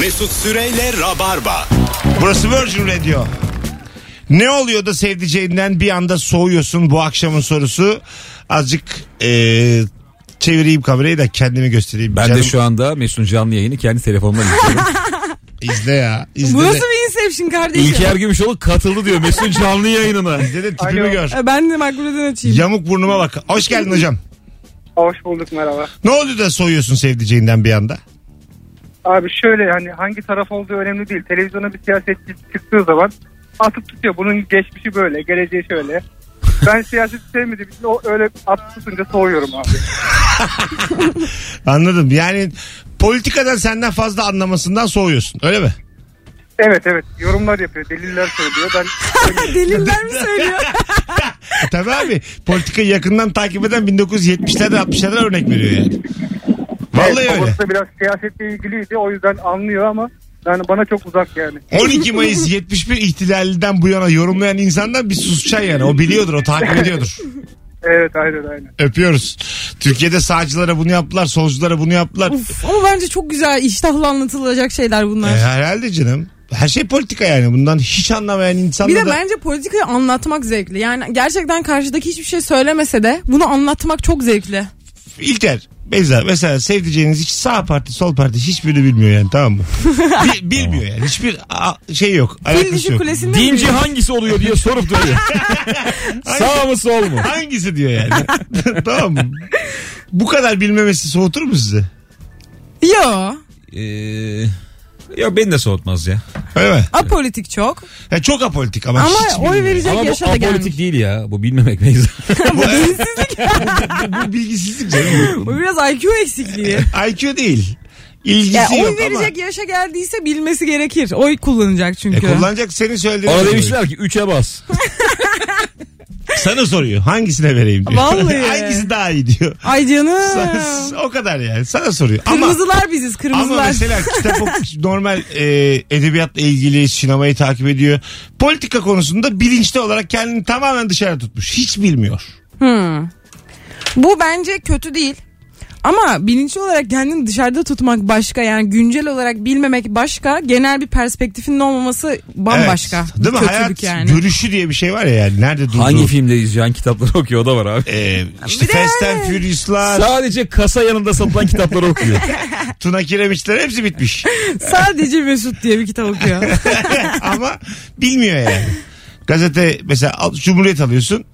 Mesut Süreyle Rabarba. Burası Virgin Radio. Ne oluyor da sevdiceğinden bir anda soğuyorsun bu akşamın sorusu. Azıcık eee, çevireyim kamerayı da kendimi göstereyim. Ben Canım, de şu anda Mesut'un canlı yayını kendi telefonumdan izliyorum. izle ya. İzle Bu de, nasıl bir inception kardeşim? İlker Gümüşoğlu katıldı diyor Mesut'un canlı yayınına. izle de tipimi Alo. gör. E, Ben de makbuleden açayım. Yamuk burnuma bak. Hoş geldin hocam. Hoş bulduk merhaba. Ne oluyor da soğuyorsun sevdiceğinden bir anda? Abi şöyle hani hangi taraf olduğu önemli değil. Televizyona bir siyasetçi çıktığı zaman atıp tutuyor. Bunun geçmişi böyle, geleceği şöyle. Ben siyaseti sevmediğim için o öyle atıp tutunca soğuyorum abi. Anladım. Yani politikadan senden fazla anlamasından soğuyorsun. Öyle mi? Evet evet yorumlar yapıyor, deliller söylüyor. Ben Deliller mi söylüyor? Tabii abi. Politikayı yakından takip eden 1970'lerden 60'lardan örnek veriyor yani. Vallahi evet, öyle. babası da biraz siyasetle ilgiliydi. O yüzden anlıyor ama yani bana çok uzak yani. 12 Mayıs 71 ihtilalinden bu yana yorumlayan insandan bir susacaksın yani. O biliyordur, o takip ediyordur. Evet aynen aynen. Öpüyoruz. Türkiye'de sağcılara bunu yaptılar, solculara bunu yaptılar. Uf, ama bence çok güzel iştahla anlatılacak şeyler bunlar. E, herhalde canım. Her şey politika yani. Bundan hiç anlamayan bir insanlar de da... bence politikayı anlatmak zevkli. Yani gerçekten karşıdaki hiçbir şey söylemese de bunu anlatmak çok zevkli. İlker, Beyza mesela sevdiceğiniz hiç sağ parti, sol parti hiçbirini bilmiyor yani tamam mı? Bil- bilmiyor yani. Hiçbir a- şey yok. Fil Alakası dişi yok. kulesinde Dinci mi? hangisi oluyor diye sorup duruyor. Sağ mı sol mu? Hangisi diyor yani. tamam mı? Bu kadar bilmemesi soğutur mu sizi? Yo. Ee, yok beni de soğutmaz ya. Öyle mi? Apolitik çok. Ya çok apolitik ama, Ama hiç oy bilmiyor. verecek Ama bu yaşa da gelmiş. apolitik değil ya. Bu bilmemek Beyza. bu, bu bilgisizlik canım. Bu biraz IQ eksikliği. IQ değil. İlgisi Ya, oy yok verecek yaşa geldiyse bilmesi gerekir. Oy kullanacak ama. çünkü. E, kullanacak senin söylediğin. Ona soruyor. demişler ki 3'e bas. Sana soruyor. Hangisine vereyim diyor. Vallahi. Hangisi daha iyi diyor. Ay canım. Sana- o kadar yani. Sana soruyor. Ama Kırmızılar biziz Ama kırmızılar. mesela kitap ok- normal e, edebiyatla ilgili sinemayı takip ediyor. Politika konusunda bilinçli olarak kendini tamamen dışarı tutmuş. Hiç bilmiyor. Hmm. Bu bence kötü değil. Ama bilinçli olarak kendini dışarıda tutmak başka yani güncel olarak bilmemek başka genel bir perspektifinin olmaması bambaşka. Evet. Değil mi? Hayat kötülük yani. görüşü diye bir şey var ya yani. Nerede durduğu. Hangi filmde izleyen kitapları okuyor o da var abi. E, işte Bir de Fast and Furious'lar, Sadece kasa yanında satılan kitapları okuyor. Tuna Kiremitçiler hepsi bitmiş. Sadece Mesut diye bir kitap okuyor. Ama bilmiyor yani. Gazete mesela al- Cumhuriyet alıyorsun.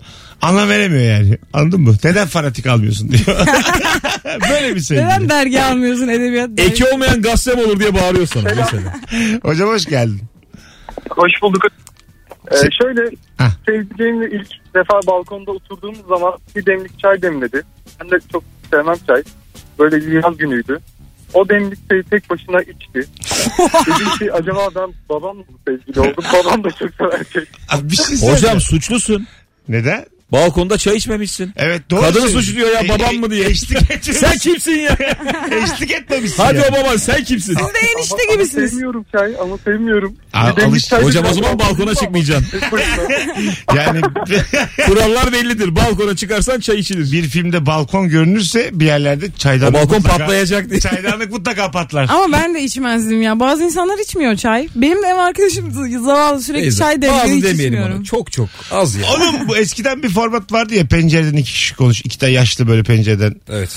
Anlam veremiyor yani. Anladın mı? Neden fanatik almıyorsun diyor. Böyle bir sevgili. Neden dergi almıyorsun edebiyat dergi? Eki olmayan gazete mi olur diye bağırıyor sana mesela. Hocam hoş geldin. Hoş bulduk. Ee, Se- şöyle Hah. sevdiceğimle ilk defa balkonda oturduğumuz zaman bir demlik çay demledi. Ben de çok sevmem çay. Böyle bir yaz günüydü. O demlik çayı tek başına içti. Dedim ki acaba ben babamla mı sevgili oldum? Babam da çok sever çay. Abi bir şey. Hocam suçlusun. Neden? Balkonda çay içmemişsin. Evet doğru. Kadını suçluyor ya, E- babam mı diye. Eşlik etmemişsin. Sen kimsin ya? eşlik etmemişsin. Hadi ya. o baban sen kimsin? Siz de enişte Ama- ama gibisiniz. sevmiyorum çay ama sevmiyorum. Aa, alış- Hocam o zaman balkona çıkmayacaksın. Yani Kurallar bellidir. Balkona çıkarsan çay içilir. bir filmde balkon görünürse bir yerlerde O çaydanlık balkon mutlaka, patlayacak diye. Çaydanlık mutlaka patlar. Ama ben de içmezdim ya. Bazı insanlar içmiyor çay. Benim de ev arkadaşım zavallı sürekli Neyse, çay demliyor Bazı hiç demeyelim içmiyorum. ona. Çok çok az ya. Oğlum bu eskiden bir format vardı ya pencereden iki kişi konuş. iki tane yaşlı böyle pencereden. Evet.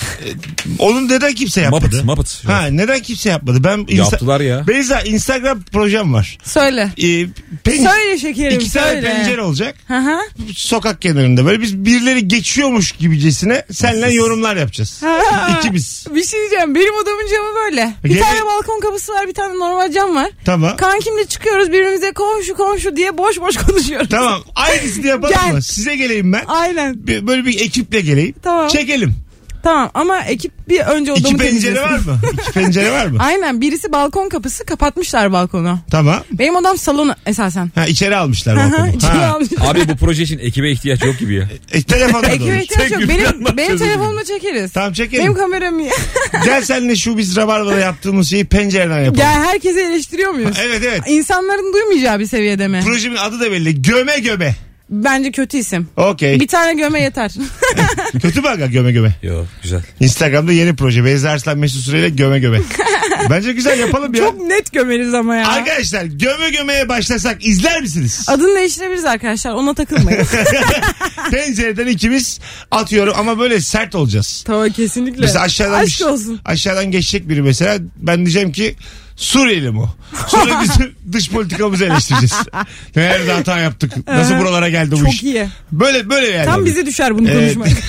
Onun neden kimse yapmadı? Muppet, Muppet. Ha neden kimse yapmadı? Ben insta- Yaptılar ya. Beyza Instagram projem var. Söyle. Ee, pen- Söyle şekerim iki tane söyle. pencere olacak. Hı hı. Sokak kenarında böyle biz birileri geçiyormuş gibicesine seninle yorumlar yapacağız. Ha. İkimiz. Bir şey diyeceğim. Benim odamın camı böyle. Bir Gene- tane balkon kapısı var, bir tane normal cam var. Tamam. Kankimle çıkıyoruz birbirimize komşu komşu diye boş boş konuşuyoruz. Tamam. Aynısını yapalım Gel. mı? Size geleyim ben. Aynen. Bir- Böyle bir ekiple geleyim. Tamam. Çekelim. Tamam ama ekip bir önce odamı İki pencere temizlesin. var mı? İki pencere var mı? Aynen birisi balkon kapısı kapatmışlar balkonu. Tamam. Benim odam salon esasen. Ha içeri almışlar balkonu. içeri Ha. almışlar. Abi bu proje için ekibe ihtiyaç yok gibi ya. E, telefonla da Ekibe olur. ihtiyaç yok. Benim, benim telefonumla çekeriz. Tamam çekelim. Benim kameram iyi. Gel seninle şu biz Rabarba'da yaptığımız şeyi pencereden yapalım. ya herkese eleştiriyor muyuz? Evet evet. İnsanların duymayacağı bir seviyede mi? Projemin adı da belli. Göme göme. Bence kötü isim. Okey. Bir tane göme yeter. Kötü mü aga göme göme? Yok güzel. Instagram'da yeni proje. Beyza Arslan Mesut Süreyle göme göme. Bence güzel yapalım ya. Çok net gömeriz ama ya. Arkadaşlar göme gömeye başlasak izler misiniz? Adını değiştirebiliriz arkadaşlar. Ona takılmayın. Tencereden ikimiz atıyorum ama böyle sert olacağız. tamam kesinlikle. Mesela aşağıdan Aşk olsun. aşağıdan geçecek biri mesela ben diyeceğim ki Suriyeli mi o? Sonra bizim dış politikamızı eleştireceğiz. Nerede hata yaptık? Nasıl buralara geldi bu Çok iş? iyi. Böyle böyle yani. Tam bize düşer bunu Evet. konuşmak.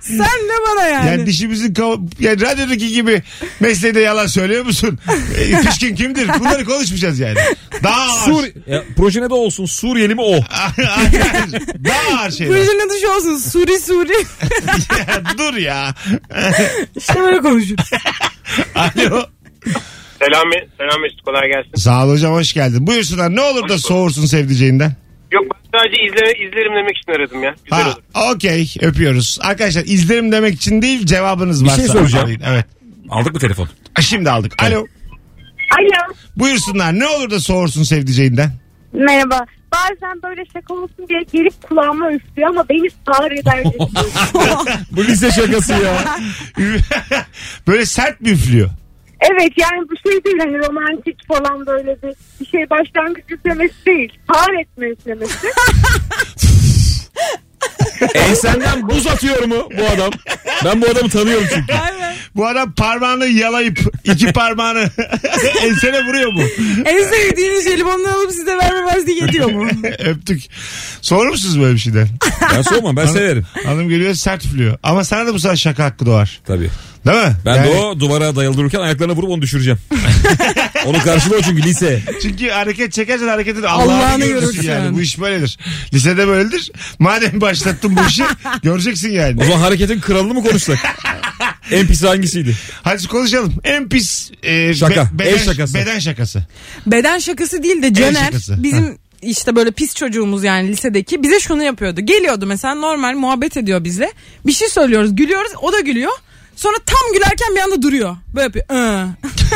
Sen ne bana yani? Yani dişimizin kav- yani radyodaki gibi mesleğde yalan söylüyor musun? E, pişkin kimdir? Bunları konuşmayacağız yani. Daha ağır. Sur ya, projene de olsun Suriyeli mi o? Daha ağır şeyler. Projenin adı şu olsun. Suri Suri. Ya, dur ya. İşte böyle konuşuruz. Alo. Selam, selam Mesut kolay gelsin. Sağ ol hocam hoş geldin. Buyursunlar ne olur da soğursun sevdiceğinden. Yok ben sadece izle, izlerim demek için aradım ya. Güzel Ha, olur. okey öpüyoruz. Arkadaşlar izlerim demek için değil cevabınız Bir varsa. şey soracağım. arayın. Evet. Aldık mı telefon? Şimdi aldık. Alo. Alo. Buyursunlar ne olur da soğursun sevdiceğinden. Merhaba. Bazen böyle şaka olsun diye gelip kulağıma üflüyor ama beni sağır eder. Bu lise şakası ya. Böyle sert mi üflüyor? Evet yani bu şey değil hani romantik falan böyle bir, bir şey başlangıç üflemesi değil. Sağır etme üflemesi. Ensenden buz atıyor mu bu adam? Ben bu adamı tanıyorum çünkü. Bu adam parmağını yalayıp iki parmağını ensene vuruyor mu? en sevdiğiniz jelibonları alıp size vermemez diye yediyor mu? Öptük. Soğur musunuz böyle bir şeyden? Ben soğumam ben severim. Hanım geliyor sert üflüyor. Ama sana da bu sefer şaka hakkı doğar. Tabii. Değil mi? Ben Yani- de o duvara dayalı dururken ayaklarına vurup onu düşüreceğim. onu karşılıyor çünkü lise. Çünkü hareket çekersen hareketin Allah'ını Allah'ını görürsün yani. Bu iş böyledir. Lisede böyledir. Madem başlattın bu işi göreceksin O yani. zaman hareketin kralını mı konuşsak? en pis hangisiydi? Hadi konuşalım. En pis e, Şaka. beden, El şakası. Beden şakası. Beden şakası değil de Caner bizim işte böyle pis çocuğumuz yani lisedeki bize şunu yapıyordu. Geliyordu mesela normal muhabbet ediyor bizle. Bir şey söylüyoruz gülüyoruz o da gülüyor. Sonra tam gülerken bir anda duruyor. Böyle yapıyor. "Ee."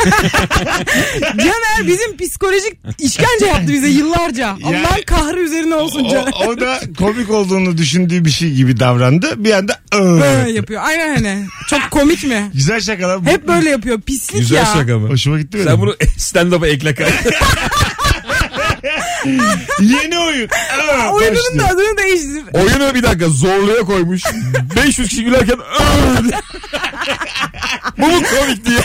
Caner bizim psikolojik işkence yaptı bize yıllarca. Allah'ın kahrı üzerine olsun O, Caner. o da komik olduğunu düşündüğü bir şey gibi davrandı. Bir anda. Böyle yapıyor. Aynen hani. Çok komik mi? Güzel şaka lan. Hep böyle yapıyor. Pislik Güzel ya. şaka mı? Hoşuma gitti benim. Sen bunu stand-up'a ekle kanka. Yeni oyun. Aa, Oyunun başlıyor. da adını değiştir. Oyunu bir dakika zorluğa koymuş. 500 kişi gülerken "Aa!" Bu mu komik diye.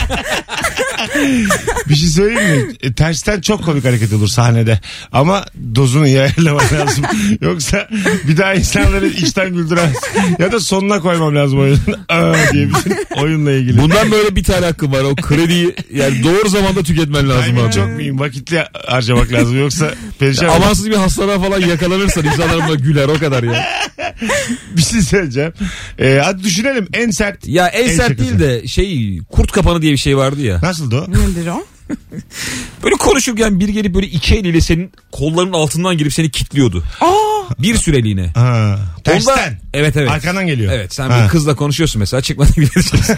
Bir şey söyleyeyim mi? E, tersten çok komik hareket olur sahnede. Ama dozunu iyi ayarlaman lazım. Yoksa bir daha insanları içten güldüremez. Ya da sonuna koymam lazım oyunun. Aa diye bütün oyunla ilgili. Bundan böyle bir tane hakkım var. O krediyi yani doğru zamanda tüketmen lazım Timing abi. çok mühim. Vakitli harcamak lazım. Yoksa perişan olur. Amansız bir hastalığa falan yakalanırsan insanlar buna güler o kadar ya. Bir şey söyleyeceğim. Ee, hadi düşünelim en sert. Ya en, En sert şakası. değil de şey kurt kapanı diye bir şey vardı ya. Nasıldı o? Nedir o? Böyle konuşurken bir gelip böyle iki eliyle senin kollarının altından girip seni kitliyordu. Aa, Bir süreliğine. Ha, tersten. Onda- evet evet. Arkandan geliyor. Evet sen Ha. bir kızla konuşuyorsun mesela çıkmadan gidereceksin.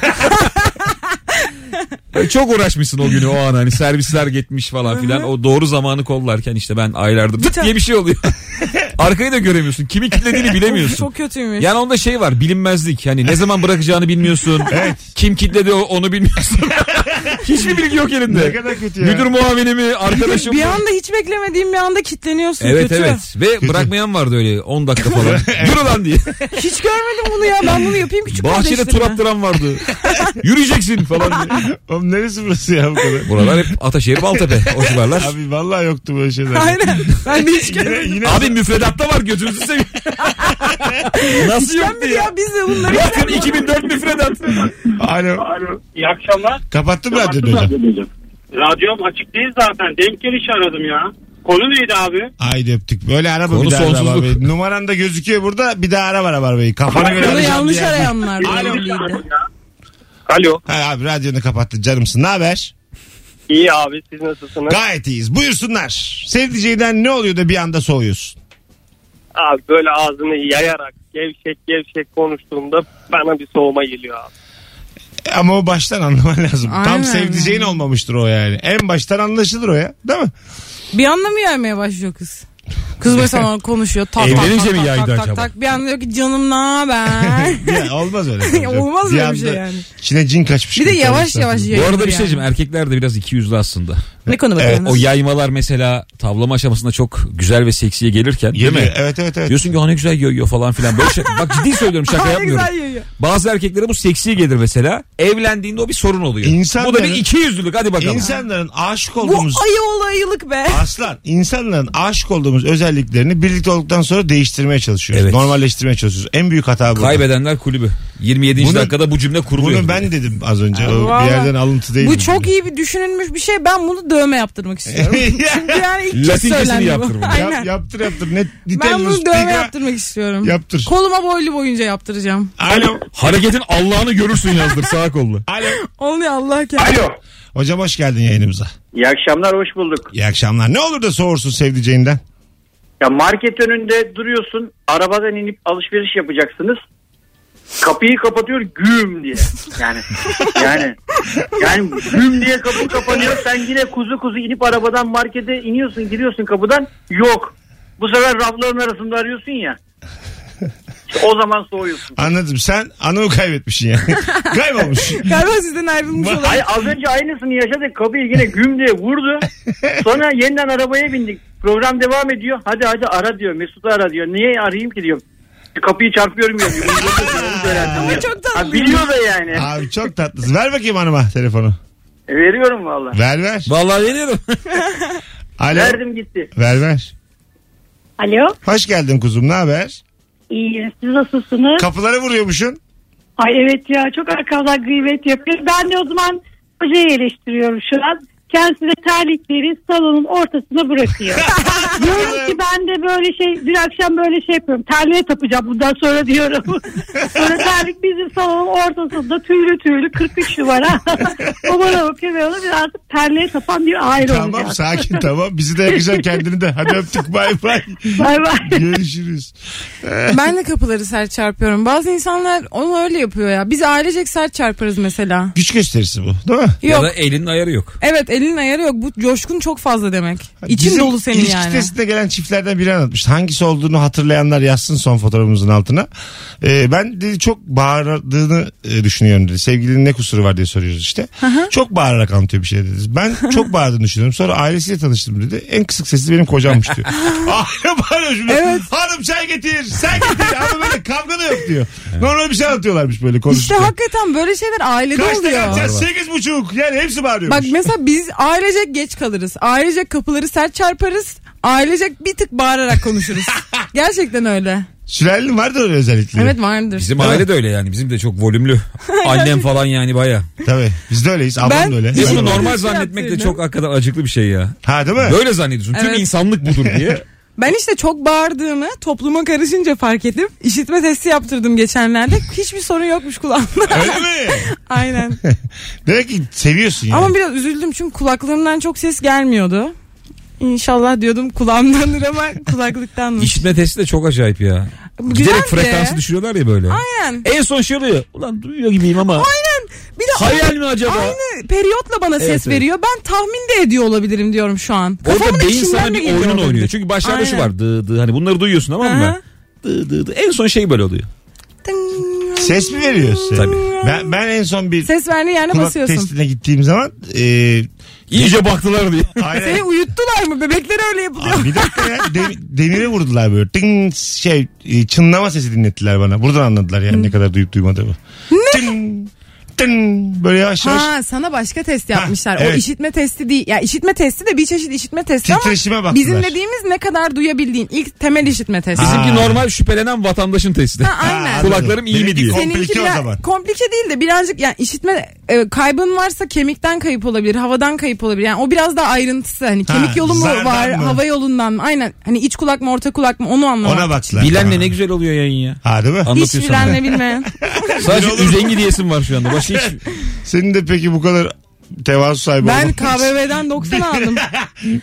Çok uğraşmışsın o günü o an hani servisler gitmiş falan filan. O doğru zamanı kollarken işte ben aylardır tık diye bir şey oluyor. Arkayı da göremiyorsun. Kimi kitlediğini bilemiyorsun. çok kötüymüş. Yani onda şey var bilinmezlik. Hani ne zaman bırakacağını bilmiyorsun. Kim kitledi o- onu bilmiyorsun. Hiçbir bilgi yok elinde. Ne kadar kötü ya. Müdür muavini mi arkadaşım bir mı? anda hiç beklemediğim bir anda kitleniyorsun. Evet kötü. evet ve bırakmayan vardı öyle 10 dakika falan. Dur ulan diye. Hiç görmedim bunu ya. Ben bunu yapayım küçük Bahçede tur attıran vardı. Yürüyeceksin falan diye. Oğlum neresi burası ya bu kadar? Buralar hep Ataşehir Baltepe o civarlar. Abi vallahi yoktu böyle şeyler. Aynen. Ben de hiç Yine, görmedim. yine Abi müfredatta var gözünüzü seveyim. Nasıl yoktu ya? ya biz de bunları Bakın 2004 müfredat. Alo. İyi akşamlar. Kapattın mı hocam? Radyom açık değil zaten. Denk geliş aradım ya. Konu neydi abi? Haydi öptük. Böyle araba Konu bir daha sonsuzluk. Numaran da gözüküyor burada. Bir daha ara var Rabarbayı. Kafana göre Bunu yanlış arayanlar. Alo. Alo. Ha, abi radyonu kapattın canımsın. Ne haber? İyi abi siz nasılsınız? Gayet iyiyiz. Buyursunlar. Sevdiceğinden ne oluyor da bir anda soğuyorsun? Abi böyle ağzını yayarak gevşek gevşek konuştuğumda bana bir soğuma geliyor abi. Ama o baştan anlaman lazım. Tam Aynen. sevdiceğin olmamıştır o yani. En baştan anlaşılır o ya. Değil mi? Bir anda mı yaymaya başlıyor kız? Kız mesela konuşuyor. Tak, Evlenince tak, mi tak, yaydı tak, acaba? Tak, bir anda diyor ki canım ne haber? Ya, olmaz öyle. Olmaz öyle bir şey yani. İçine cin kaçmış. Bir de yavaş yavaş Bu yayılır arada bir şey yani. diyeceğim. Erkekler de biraz iki yüzlü aslında. Ne konu bakalım? O yaymalar mesela tavlama aşamasında çok güzel ve seksiye gelirken değil mi? Evet evet evet. Diyorsun ki "Ha ne güzel yiyor falan filan. Böyle şey, bak ciddi söylüyorum şaka Ne yapmıyorum. güzel. Bazı erkeklere bu seksi gelir mesela. Evlendiğinde o bir sorun oluyor. İnsanların- Bu da bir iki yüzlülük hadi bakalım. İnsanların aşık Bu olduğumuz ayı olayılık be. Aslan insanların aşık olduğumuz özelliklerini birlikte olduktan sonra değiştirmeye çalışıyoruz. Evet. Normalleştirmeye çalışıyoruz. En büyük hata bu. Kaybedenler kulübü. 27. Bunu- dakikada bu cümle kuruluyor. Bunu ben dedim az önce. O Vallahi. bir yerden alıntı değil. Bu çok iyi bir düşünülmüş bir şey. Ben bunu dövme yaptırmak istiyorum. Çünkü yani ilk kez Latincesini söylendi bu. Aynen. Yap, yaptır yaptır. Ne, ben bunu dövme yaptırmak istiyorum. Yaptır. Koluma boylu boyunca yaptıracağım. Alo. Hareketin Allah'ını görürsün yazdır sağ kollu. Alo. Oluyor Allah kendi. Alo. Hocam hoş geldin yayınımıza. İyi akşamlar hoş bulduk. İyi akşamlar. Ne olur da soğursun sevdiceğinden. Ya market önünde duruyorsun arabadan inip alışveriş yapacaksınız. Kapıyı kapatıyor güm diye. Yani yani yani güm diye kapı kapanıyor. Sen yine kuzu kuzu inip arabadan markete iniyorsun giriyorsun kapıdan yok. Bu sefer rafların arasında arıyorsun ya. İşte o zaman soğuyorsun. Anladım. Sen anımı kaybetmişsin yani. Kaybolmuş. Galiba sizden ayrılmış olan. Ay az önce aynısını yaşadık. Kapıyı yine güm diye vurdu. Sonra yeniden arabaya bindik. Program devam ediyor. Hadi hadi ara diyor. Mesut'u ara diyor. Niye arayayım ki diyor. Kapıyı çarpıyorum ya. Ama çok tatlı. Ha, biliyor da yani. Abi çok tatlısın. Ver bakayım hanıma telefonu. E, veriyorum valla. Ver ver. Vallahi veriyorum. Alo. Verdim gitti. Ver ver. Alo. Hoş geldin kuzum. Ne haber? İyi. Siz nasılsınız? Kapıları vuruyormuşsun. Ay evet ya çok arkamdan gıybet yapıyor. Ben de o zaman hocayı eleştiriyorum şu an. Kendisi de terlikleri salonun ortasına bırakıyor. diyorum ki ben de böyle şey dün akşam böyle şey yapıyorum. Terliğe tapacağım bundan sonra diyorum. sonra terlik bizim salonun ortasında tüylü tüylü 43 numara. o bana bakıyor ve ona birazcık terliğe tapan bir aile Tamam olacak. sakin tamam. Bizi de yakacak kendini de. Hadi öptük bay bay. Bay bay. Görüşürüz. Ben de kapıları sert çarpıyorum. Bazı insanlar onu öyle yapıyor ya. Biz ailecek sert çarparız mesela. Güç gösterisi bu değil mi? ya Yok. da elinin ayarı yok. Evet elinin ayarı yok. Bu coşkun çok fazla demek. İçin Bizim dolu senin yani. Testine gelen çiftlerden biri anlatmıştı. Hangisi olduğunu hatırlayanlar yazsın son fotoğrafımızın altına. Ee, ben dedi çok bağırdığını e, düşünüyorum dedi. Sevgilinin ne kusuru var diye soruyoruz işte. Çok bağırarak anlatıyor bir şey dedi. Ben çok bağırdığını düşünüyorum. Sonra ailesiyle tanıştım dedi. En kısık sesli benim kocammış diyor. Aile bağırıyor şimdi. Evet. Hanım çay getir sen getir. Ama böyle kavga da yok diyor. Normal bir şey anlatıyorlarmış böyle İşte konuşurken. hakikaten böyle şeyler ailede Kaçta oluyor. kalkacağız? Sekiz buçuk. Yani hepsi bağırıyormuş. Bak mesela biz ailecek geç kalırız. Ailecek kapıları sert çarparız. Ailecek bir tık bağırarak konuşuruz. Gerçekten öyle. Sülalenin vardır öyle özellikleri. Evet vardır. Bizim aile de öyle yani. Bizim de çok volümlü. Annem falan yani baya. Tabii. Biz de öyleyiz. Ablam Ben- da öyle. Ve Ben de bunu öyle. normal Şey zannetmek de çok hakikaten acıklı bir şey ya. Ha değil mi? Böyle zannediyorsun. Tüm Evet. insanlık budur diye. Ben işte çok bağırdığımı topluma karışınca fark ettim. İşitme testi yaptırdım geçenlerde. Hiçbir sorun yokmuş kulağımda. Öyle mi? Aynen. Demek ki seviyorsun yani. Ama biraz üzüldüm çünkü kulaklığımdan çok ses gelmiyordu. İnşallah diyordum kulağımdandır ama kulaklıktanmış. İşitme testi de çok acayip ya. Güzel Giderek de. frekansı düşürüyorlar ya böyle. Aynen. En son şey oluyor. Ulan duyuyor gibiyim ama. Aynen. Bir de Hayal mi acaba? Aynı periyotla bana ses Evet, evet. veriyor. Ben tahmin de ediyor olabilirim diyorum şu an. Orada beyin sana bir olabilir. oynuyor. Çünkü başlarda şu Aynen. var. Dı dı hani bunları duyuyorsun tamam mı? Dı dı dı. En son şey böyle oluyor. Ses mi veriyor size? Tabii. Ben, ben en son bir Ses verdiği yerine kulak basıyorsun. testine gittiğim zaman e, İyice baktılar diye. Seni aynen, uyuttular mı? Bebekler öyle yapılıyor. Abi bir dakika ya de- demire vurdular böyle. Ting, şey e, çınlama sesi dinlettiler bana. Buradan anladılar yani ne kadar duyup duymadığımı. Ting, ting, böyle yavaş yavaş Ha sana başka test yapmışlar. O evet. işitme testi değil. Ya işitme testi de bir çeşit işitme testi Titreşime ama baktılar. bizim dediğimiz ne kadar duyabildiğin ilk temel işitme testi. Ha. Bizimki normal şüphelenen vatandaşın testi. Ha, aynen. anladım. Kulaklarım iyi mi diye. komplike o zaman. komplike değil de birazcık yani işitme e, kaybın varsa kemikten kayıp olabilir, havadan kayıp olabilir. Yani o biraz daha ayrıntısı. Hani Ha, kemik yolu mu var, mı? hava yolundan mı? Aynen. Hani iç kulak mı, orta kulak mı onu anlamak. Ona baktılar. Bilenle Ha. ne güzel oluyor yayın ya. Ha değil mi? Hiç Anlatıyorsun. bilenle bilmeyen. Sadece üzengi diyesim var şu anda. Başka hiç... Senin de peki bu kadar tevazu sahibi ben KBB'den 90 aldım.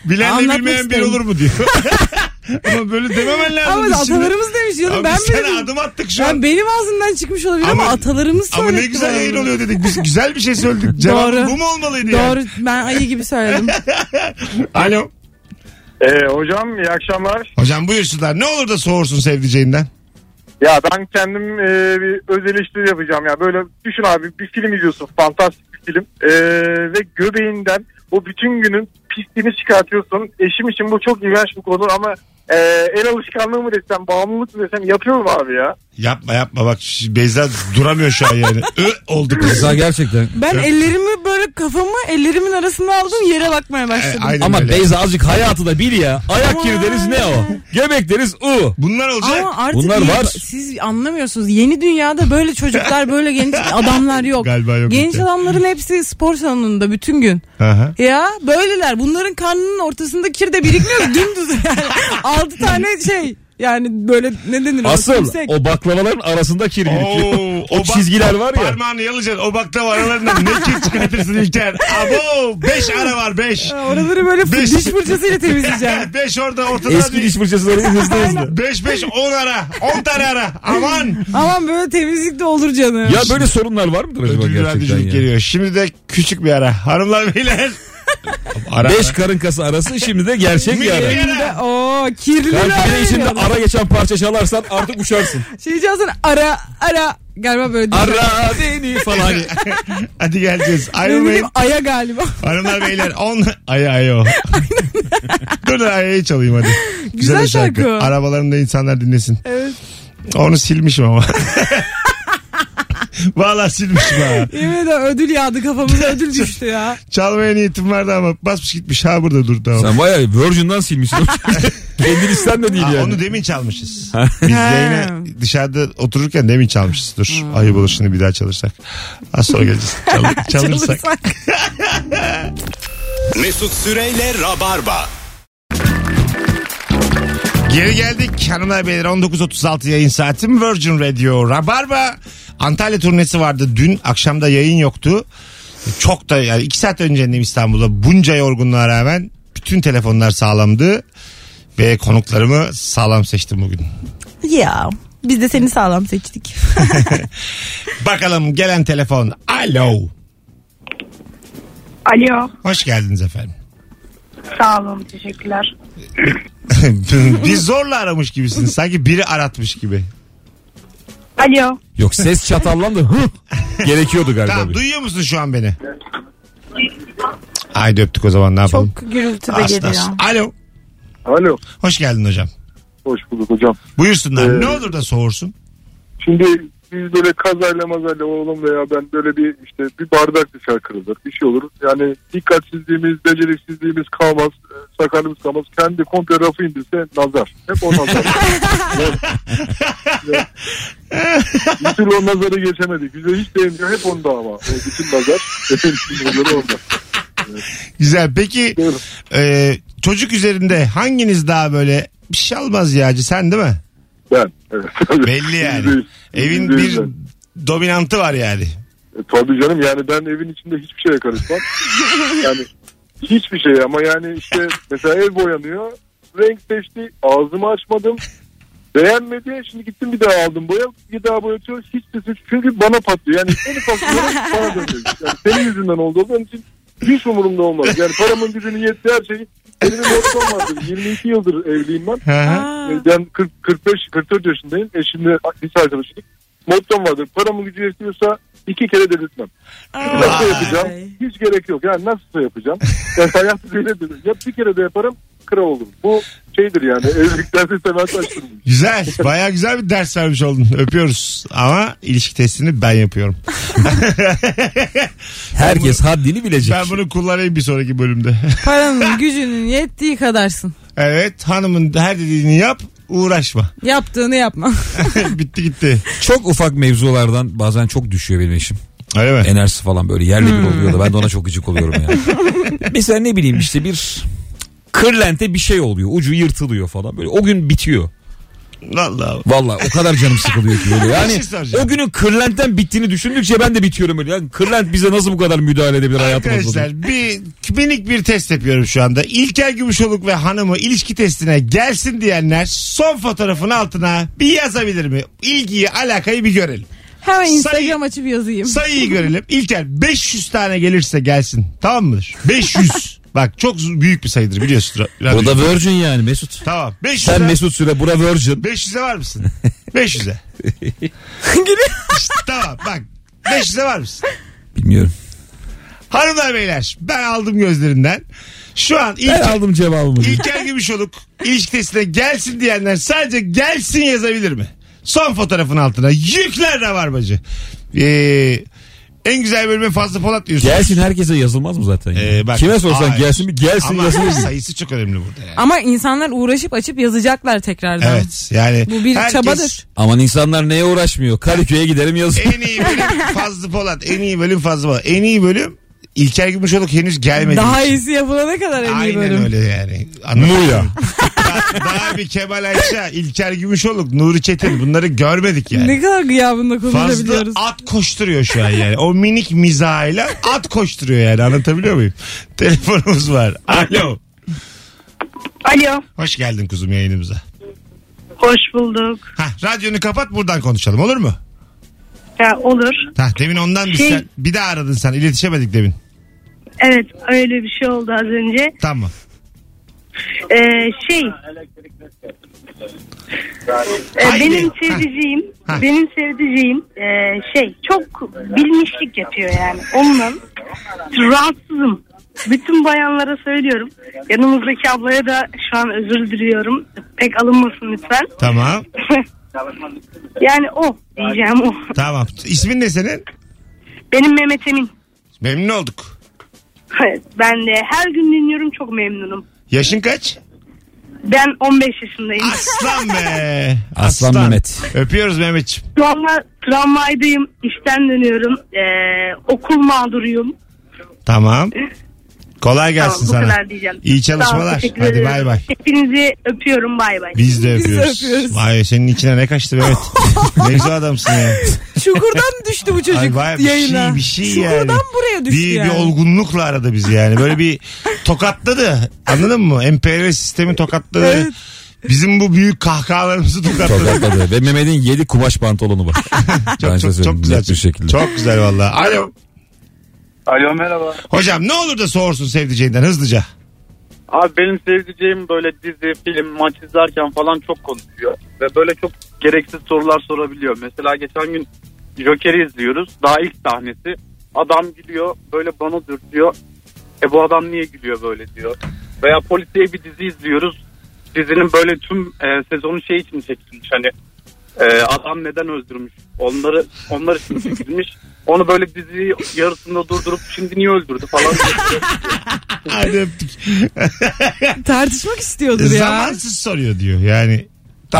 Bilenle Anlatmak bilmeyen isterim. olur mu diyor. Ama böyle dememen lazım. ama biz şimdi. atalarımız demiş canım. Abi ben biz sana adım attık şu an. Yani benim ağzımdan çıkmış olabilir ama, Ama- atalarımız Ama söyletti. ne güzel bana yayın bunu. oluyor dedik. Biz güzel bir şey söyledik. Cevabı Doğru. bu mu olmalıydı yani? Doğru ben ayı gibi söyledim. Alo. Ee, hocam iyi akşamlar. Hocam buyursunlar. Ne olur da soğursun sevdiceğinden. Ya ben kendim e, bir öz eleştiri yapacağım ya. Böyle düşün abi bir film izliyorsun. Fantastik bir film. E, ve göbeğinden o bütün günün pisliğini çıkartıyorsun. Eşim için bu çok iğrenç bir konu ama e, el alışkanlığı mı desem bağımlılık mı desem yapıyorum abi ya. Yapma yapma bak şu Beyza duramıyor şu an yani. Ö oldu kız. Beyza gerçekten. Ben ellerimi böyle kafamı ellerimin arasına aldım yere bakmaya E, başladım. aynen Ama öyle. Beyza azıcık hayatı da bil ya. Ayak kiri deriz ne o? Göbek deriz u. Bunlar olacak. Ama artık Bunlar iyi- var. siz anlamıyorsunuz. Yeni dünyada böyle çocuklar, böyle genç adamlar yok. Galiba yok Genç işte. adamların hepsi spor salonunda bütün gün. Aha. Ya böyleler. Bunların karnının ortasında kir de birikmiyor. Dümdüz yani. Altı tane şey. Yani böyle ne denir? Asıl Tümsek. o baklavaların arasında kir birikiyor. Oo, o bak- çizgiler var ya. Parmağını yalayacaksın. O baklava aralarından ne kir çıkartırsın İlker. Abo 5 ara var 5. Ha, Oraları böyle Beş- diş fırçasıyla temizleyeceğim. 5 orada ortada. Eski diş fırçaları hızlı hızlı. 5 5 10 ara. 10 tane ara. Aman. Aman böyle temizlik de olur canım. Ya böyle sorunlar var mıdır acaba Ödül gerçekten ya? geliyor. Şimdi de küçük bir ara. Hanımlar beyler. Ara. Beş karın kası arası şimdi de gerçek bir ara. Milli Bir de o kirli de içinde ara. geçen parça çalarsan artık uçarsın. Şey çalsın ara ara. Galiba böyle değil. Ara beni falan. Hadi geleceğiz. Ne Ayrılmayın. aya galiba. Hanımlar beyler 10 ay ay o. Dur da ayayı çalayım hadi. Güzel bir şarkı. Arabalarında insanlar dinlesin. Evet. Onu silmişim ama. Vallahi silmişim ha. Yemin ederim ödül yağdı kafamıza ödül düştü ya. Çalmaya niyetim vardı ama basmış gitmiş. Ha burada dur tamam. Sen bayağı Virgin'dan silmişsin. Kendin isten de değil Aa, yani. Onu demin çalmışız. Biz yayına dışarıda otururken demin çalmışız. Dur ayıp olur şimdi bir daha çalırsak. Az sonra geleceğiz. Çal- çalırsak. Çalırsak. Mesut Süreyle Rabarba. Geri geldik hanımlar beyler 19.36 yayın saatim Virgin Radio Rabarba Antalya turnesi vardı dün akşamda yayın yoktu çok da yani 2 saat önce indim İstanbul'da bunca yorgunluğa rağmen bütün telefonlar sağlamdı ve konuklarımı sağlam seçtim bugün. Ya biz de seni sağlam seçtik. Bakalım gelen telefon. Alo. Alo. Hoş geldiniz efendim. Sağ olun. Teşekkürler. Bir zorla aramış gibisiniz. Sanki biri aratmış gibi. Alo. Yok ses çatallandı. Gerekiyordu galiba. Tamam bir. duyuyor musun şu an beni? Haydi öptük o zaman ne yapalım? Çok gürültü de geliyor. as- Alo. Alo. Hoş geldin hocam. Hoş bulduk hocam. Buyursunlar. Ee, ne olur da soğursun. Şimdi biz böyle kazayla mazayla oğlum veya ben böyle bir işte bir bardak dışarı kırılır bir şey olur. Yani dikkatsizliğimiz, beceriksizliğimiz kalmaz, e, sakarlığımız kalmaz. Kendi komple rafı indirse nazar. Hep o nazar. Bir türlü o nazarı geçemedik. Bize hiç değmiyor. Hep onda ama. O bütün nazar. Bütün nazarı onda. Güzel. Peki Doğru. e, çocuk üzerinde hanginiz daha böyle bir şey olmaz yağcı sen değil mi? Ben. Evet. Belli yani. Yüzde yüz. Evin Yüzde yüz bir ben. dominantı var yani. E, tabii canım yani ben evin içinde hiçbir şeye karışmam. yani hiçbir şey ama yani işte mesela ev boyanıyor. Renk seçti. Ağzımı açmadım. Beğenmedi. Şimdi gittim bir daha aldım boya. Bir daha boyatıyor. Hiç de suç. Çünkü bana patlıyor. Yani en ufak bir bana dönüyor. Yani senin yüzünden oldu. Benim için hiç umurumda olmaz. Yani paramın gücünü yetti her şeyi. Benim mottom vardır. 22 yıldır evliyim ben. Ee, Ben 40, 45 44 yaşındayım. Eşimle lise arkadaşıydık. Mottom vardır. Paramın gücü yetiyorsa iki kere delirtmem. Nasıl yapacağım? Hiç gerek yok. Yani nasıl yapacağım? Yani hayatı böyledir. Ya bir kere de yaparım kral olurum. Bu şeydir yani evliliklerde temel taştır. Güzel. Baya güzel bir ders vermiş oldun. Öpüyoruz. Ama ilişki testini ben yapıyorum. Herkes haddini bilecek. Ben bunu kullanayım bir sonraki bölümde. paranın gücünün yettiği kadarsın. evet hanımın her dediğini yap uğraşma. Yaptığını yapma. Bitti gitti. Çok ufak mevzulardan bazen çok düşüyor benim eşim. Öyle mi? Enerjisi falan böyle yerli bir oluyor da ben de ona çok gıcık oluyorum yani. Mesela ne bileyim işte bir kırlente bir şey oluyor. Ucu yırtılıyor falan. Böyle o gün bitiyor. Vallahi. Valla o kadar canım sıkılıyor ki böyle. Yani şey o günün kırlentten bittiğini düşündükçe ben de bitiyorum öyle. Yani kırlent bize nasıl bu kadar müdahale edebilir hayatımızda? Arkadaşlar bir minik bir test yapıyorum şu anda. İlker Gümüşoluk ve hanımı ilişki testine gelsin diyenler son fotoğrafın altına bir yazabilir mi? İlgiyi alakayı bir görelim. Hemen Sayı- Instagram açıp yazayım. Sayıyı görelim. İlker 500 tane gelirse gelsin. Tamam mıdır? 500. Bak çok büyük bir sayıdır biliyorsun. Ra- radyo. O da Virgin yani Mesut. Tamam. 500'e, Sen Mesut Süre bura Virgin. 500'e var mısın? 500'e. İşte tamam bak. 500'e var mısın? Bilmiyorum. Hanımlar beyler ben aldım gözlerinden. Şu an Ben İlker, aldım cevabımı. İlker Gümüşoluk ilişki testine gelsin diyenler sadece gelsin yazabilir mi? Son fotoğrafın altına yükler de var bacı. Ee, en güzel bölüme fazla Polat diyorsun. Gelsin herkese yazılmaz mı zaten? Ee, bak- Kime sorsan Hayır. gelsin mi? Gelsin Ama yazılır. sayısı çok önemli burada yani. Ama insanlar uğraşıp açıp yazacaklar tekrardan. Evet yani. Bu bir herkes çabadır. Aman insanlar neye uğraşmıyor? Kadıköy'e giderim yazın. En iyi bölüm Fazlı Polat. En iyi bölüm Fazlı Polat. En iyi bölüm İlker Gümüşoluk henüz gelmedi. Daha iyisi yapılana kadar en iyi Aynen bölüm. öyle yani. Anladın Muya. mı? Daha bir Kemal Ayça, İlker Gümüşoluk, Nuri Çetin bunları görmedik yani. Ne kadar gıyabında Fazla konuşabiliyoruz. at koşturuyor şu an yani. O minik mizahıyla at koşturuyor yani anlatabiliyor muyum? Telefonumuz var. Alo. Alo. Hoş geldin kuzum yayınımıza. Hoş bulduk. Hah, radyonu kapat buradan konuşalım olur mu? Ya olur. Hah, demin ondan bir, Şey- sen, bir daha aradın sen iletişemedik demin. Evet öyle bir şey oldu az önce. Tamam. Ee, şey. Ee, benim sevdiceğim, Ha. benim sevdiceğim ee, şey çok bilmişlik yapıyor yani. Ondan rahatsızım. Bütün bayanlara söylüyorum. Yanımızdaki ablaya da şu an özür diliyorum. Pek alınmasın lütfen. Tamam. yani o diyeceğim o. Tamam. İsmin ne senin? Benim Mehmet Emin. Memnun olduk. Evet, ben de her gün dinliyorum çok memnunum. Yaşın kaç? Ben 15 yaşındayım. Aslan be. Aslan Mehmet. Öpüyoruz Mehmetciğim. Travma, tramvaydayım. İşten dönüyorum. Ee, okul mağduruyum. Tamam. Kolay gelsin tamam bu sana. kadar diyeceğim. İyi Sağ ol, çalışmalar. teşekkür Hadi ederim. bay bay. Hepinizi öpüyorum bay bay. Biz de Biz de öpüyoruz. öpüyoruz. Vay senin içine ne kaçtı Mehmet. ne güzel adamsın ya. Çukurdan düştü bu çocuk Ay vay, bir yayına. şey, bir şey Çukurdan yani. buraya düştü Bir, yani. bir olgunlukla aradı bizi yani. Böyle bir tokatladı. Anladın mı? Emperyal sistemi tokatladı. Evet. Bizim bu büyük kahkahalarımızı tokatladı. Tokatladı. Ve Mehmet'in 7 kumaş pantolonu var. çok, Ben çok, size çok söyleyeyim, güzel. net bir şekilde. Çok güzel valla. Alo. Alo merhaba. Hocam ne olur da soğursun sevdiceğinden hızlıca. Abi benim sevdiceğim böyle dizi, film, maç izlerken falan çok konuşuyor. Ve böyle çok gereksiz sorular sorabiliyor. Mesela geçen gün Joker'i izliyoruz. Daha ilk sahnesi. Adam gülüyor böyle bana dürtüyor. E bu adam niye gülüyor böyle diyor. Veya polisiye bir dizi izliyoruz. Dizinin böyle tüm e, sezonu şey için çekilmiş hani e, adam neden öldürmüş onları onlar için çekilmiş. Onu böyle diziyi yarısında durdurup şimdi niye öldürdü falan. Hadi öptük. Tartışmak istiyordur ya. Zamansız soruyor diyor. Yani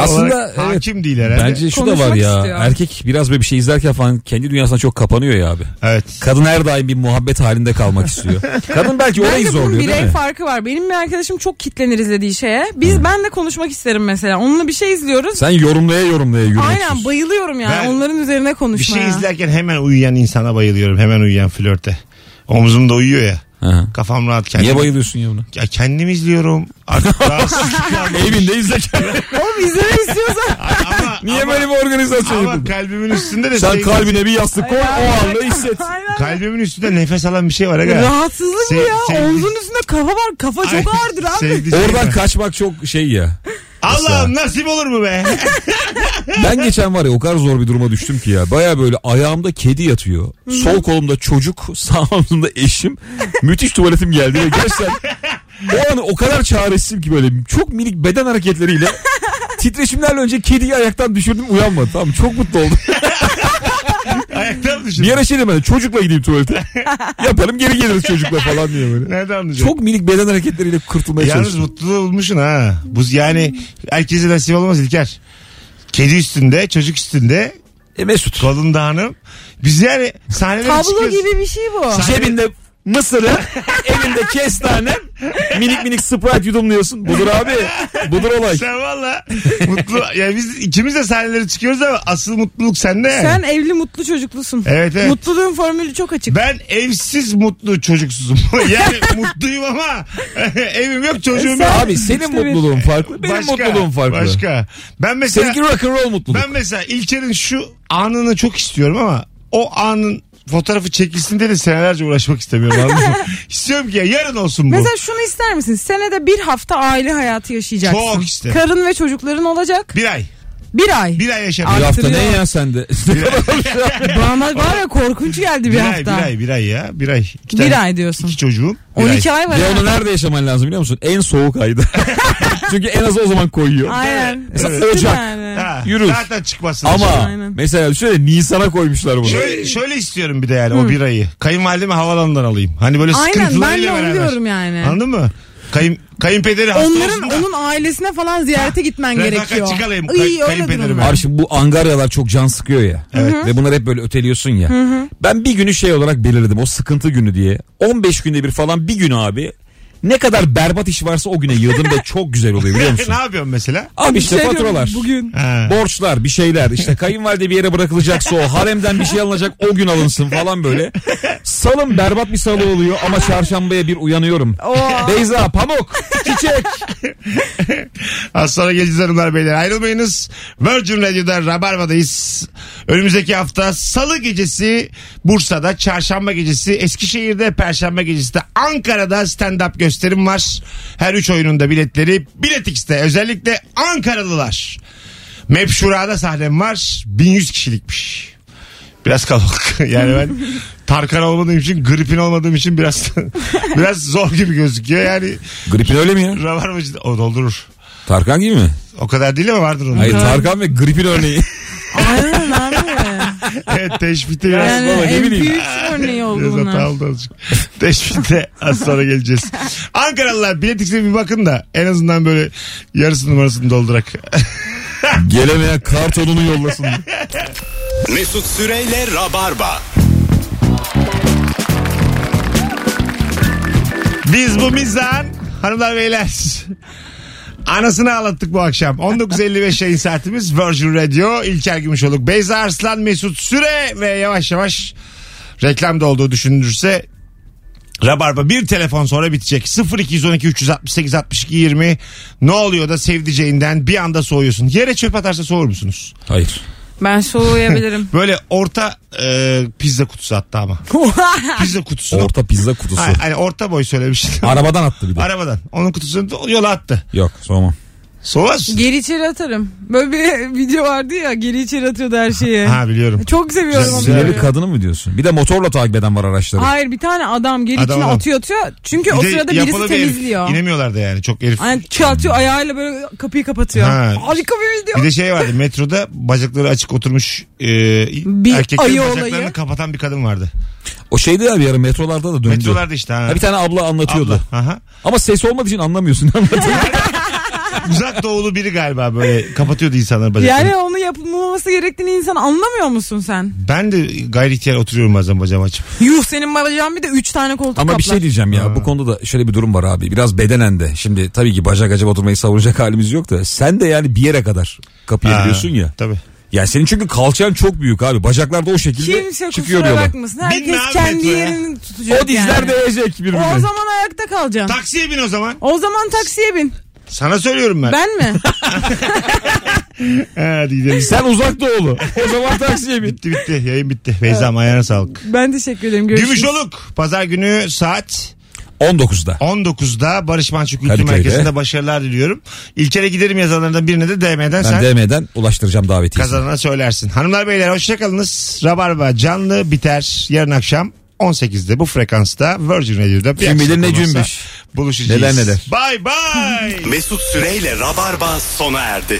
Aslında evet. hakim değil herhalde. Bence şu da Konuşmak var ya. istiyor. Erkek biraz böyle bir şey izlerken falan kendi dünyasına çok kapanıyor ya abi. Evet. Kadın her daim bir muhabbet halinde kalmak istiyor. Kadın belki orayı Bence bunun zorluyor değil birey mi? farkı var. Benim bir arkadaşım çok kitlenir izlediği şeye. Biz ben de konuşmak isterim mesela. Onunla bir şey izliyoruz. Sen yorumlaya yorumlaya yürümek Aynen bayılıyorum yani Ben onların üzerine Bir konuşmaya. şey izlerken hemen uyuyan insana bayılıyorum. Hemen uyuyan flörte. Omzumda uyuyor ya. Hı. Kafam rahat kendim. Niye bayılıyorsun ya buna? Ya kendim izliyorum. Artık rahatsızlıklar. Evinde izlerken. Oğlum izlemek istiyorsan. ama, Niye ama, böyle bir organizasyon ama kalbimin üstünde de Sen sevdiceğim- kalbine bir yastık koy o anla hisset. Kalbimin üstünde nefes alan bir şey var. Aga. Rahatsızlık bu ya. sevdi- Omzun üstünde kafa var. Kafa Ay, çok ağırdır abi. Oradan kaçmak çok şey ya. Allah'ım nasip olur mu be? Ben geçen var ya o kadar zor bir duruma düştüm ki ya. Baya böyle ayağımda kedi yatıyor. Sol kolumda çocuk, sağ omzumda eşim. Müthiş tuvaletim geldi ve gerçekten o an o kadar çaresizim ki böyle çok minik beden hareketleriyle titreşimlerle önce kediyi ayaktan düşürdüm uyanmadı. Tamam çok mutlu oldum. Ayakta mı düşün? Bir ara şey demedim çocukla gideyim tuvalete. Yaparım geri geliriz çocukla falan diye böyle. Nereden anlayacağım? Çok minik beden hareketleriyle kurtulmaya Yalnız çalıştım. mutluluğu bulmuşsun ha. Bu yani herkese nasip olmaz İlker. Kedi üstünde, çocuk üstünde, E Mesut. kolunda hanım. Biz yani sahnelere Tablo çıkıyoruz. gibi bir şey bu. Sahne- Cebinde mısırı, elinde kestane, minik minik Sprite yudumluyorsun. Budur abi. Budur olay. Sen valla mutlu. Ya biz ikimiz de sahnelere çıkıyoruz ama asıl mutluluk sende yani. Sen evli mutlu çocuklusun. Evet evet. Mutluluğun formülü çok açık. Ben evsiz mutlu çocuksuzum. yani mutluyum ama evim yok çocuğum yok. Sen- Abi senin İşte bir- mutluluğun farklı. Benim Başka, mutluluğum farklı. Başka. Ben mesela Seninki rock and roll mutluluk. ben mesela İlker'in şu anını çok istiyorum ama o anın fotoğrafı çekilsin diye de senelerce uğraşmak istemiyorum. anladın mı? İstiyorum ki ya, yarın olsun bu. Mesela şunu ister misin? Senede bir hafta aile hayatı yaşayacaksın. Çok isterim. Karın ve çocukların olacak. bir ay. Bir ay. Bir ay yaşarım. bir hafta ne ya sende? Bana var ya korkunç geldi bir, Bir ay, hafta. bir ay, bir ay ya. Bir ay. İki Bir tane- ay diyorsun. İki çocuğum. Bir 12 ay. ay var. Ve ha. onu nerede yaşaman lazım biliyor musun? En soğuk ayda. Çünkü en az o zaman koyuyor. Aynen. Mesela Isıtır Ocak. yani. Ha, Yürür. Zaten çıkmasın. Ama Aynen. mesela şöyle Nisan'a koymuşlar bunu. Şöyle, şöyle istiyorum bir de yani o bir ayı. Kayınvalidemi havalanından alayım. Hani böyle Aynen ben sıkıntılarıyla de onu beraber. diyorum yani. Anladın mı? Kayın, kayınpederi hasta Onların olsun da. onun ailesine falan ziyarete gitmen Refakatçi gerekiyor. Iy, kay- öyle kayınpederime. durumlar. Abi şimdi bu angaryalar çok can sıkıyor ya. Ve bunlar hep böyle öteliyorsun ya. Ben bir günü şey olarak belirledim o sıkıntı günü diye. 15 günde bir falan bir gün abi ne kadar berbat iş varsa o güne yığdım ve çok güzel oluyor biliyor musun? ne yapıyorsun mesela? Abi işte Şey faturalar. Bugün. Ha. Borçlar bir şeyler işte kayınvalide bir yere bırakılacaksa o haremden bir şey alınacak o gün alınsın falan böyle. Salım berbat bir salı oluyor ama çarşambaya bir uyanıyorum. Oo. Beyza pamuk çiçek. Az sonra geleceğiz hanımlar beyler. Ayrılmayınız. Virgin Radio'da Rabarba'dayız. Önümüzdeki hafta Salı gecesi Bursa'da, Çarşamba gecesi Eskişehir'de, Perşembe gecesi de Ankara'da stand-up gösterim var. Her üç oyunun da biletleri Bilet X'te. Özellikle Ankaralılar. Mepşura'da sahnem var. 1100 kişilikmiş. Biraz kalabalık. Yani ben Tarkan olmadığım için, gripin olmadığım için biraz biraz zor gibi gözüküyor. Yani Gripin öyle mi ya? Rabarbacı o doldurur. Tarkan gibi mi? O kadar değil ama vardır onun. Hayır Tarkan ve gripin örneği. Evet teşbihte biraz. Yani baba, ne bileyim. MP3 örneği oldu Biraz hata bunlar. oldu azıcık. Teşbihte az sonra geleceğiz. Ankaralılar bilet X'e bir bakın da en azından böyle yarısı numarasını doldurak. Gelemeyen kartonunu yollasın. Mesut Süreyle Rabarba. Biz bu mizan hanımlar beyler. Anasını ağlattık bu akşam. 19.55 yayın saatimiz Virgin Radio. İlker Gümüşoluk, Beyza Arslan, Mesut Süre ve yavaş yavaş reklamda olduğu düşünülürse Rabarba bir telefon sonra bitecek. 0212 368 62 20 ne oluyor da sevdiceğinden bir anda soğuyorsun. Yere çöp atarsa soğur musunuz? Hayır. Ben soğuyabilirim. Böyle orta e, pizza kutusu hatta ama. pizza kutusu. Orta pizza kutusu. Ha, hani orta boy söylemiştim. Arabadan attı bir de. Arabadan. Onun kutusunu da yola attı. Yok soğumam. Soğaz. geri içeri atarım. Böyle bir video vardı ya geri içeri atıyordu her şeyi. Ha biliyorum. Çok seviyorum onu. Sinirli kadını mı diyorsun? Bir de motorla takip eden var araçları. Hayır bir tane adam geri Adam, içine adam. atıyor atıyor. Çünkü Bir o sırada birisi bir herif. temizliyor. İnemiyorlar da yani çok herif. Aynen çatıyor ayağıyla böyle kapıyı kapatıyor. Ha. Harika bir video. Bir de şey vardı metroda bacakları açık oturmuş e, Bir erkeklerin bacaklarını olayı. kapatan bir kadın vardı. O şeydi ya bir ara metrolarda da döndü. Metrolarda işte ha. Ha, bir tane abla anlatıyordu. Abla. Aha. Ama ses olmadığı için anlamıyorsun. Uzak doğulu biri galiba böyle kapatıyordu insanların bacaklarını. Yani onu yapılmaması gerektiğini insan anlamıyor musun sen? Ben de gayri ihtiyar oturuyorum bazen bacağımı açıp. Yuh senin bacağın bir de 3 tane koltuk Ama kaplar. bir şey diyeceğim ya bu konuda da şöyle bir durum var abi. Biraz bedenen de. Şimdi tabii ki bacak acaba oturmayı savunacak halimiz yok da. Sen de yani bir yere kadar kapıya Ha, gidiyorsun ya. Tabii. Yani senin çünkü kalçan çok büyük abi. Bacaklar da o şekilde Kimse çıkıyor kusura yola. bakmasın. Herkes Binme abi kendi metroya. yerini tutacak O dizler yani. değecek birbirine. O zaman ayakta kalacaksın. Taksiye bin o zaman. O zaman taksiye bin. Sana söylüyorum ben. Ben mi? Hadi gidelim. Sen uzak doğulu. O zaman taksiye bin. Bitti bitti. Yayın bitti. Beyza'm ayağına sağlık. ben teşekkür ederim. Görüşürüz. Gümüşoluk. Pazar günü saat 19'da. 19'da Barış Manço Kültür Kadıköy'de. Merkezi'nde başarılar diliyorum. İlker'e giderim yazanlardan birine de DM'den Ben sen DM'den ulaştıracağım davetiyesini. kazanana söylersin. Hanımlar beyler hoşçakalınız. Rabarba canlı biter yarın akşam 18'de bu frekansta Virgin Radio'da. Bir Kim bilir ne aksilik olmazsa cümbüş. Buluşacağız. Neler neler. Bye bye. Mesut Süreyle Rabarba sona erdi.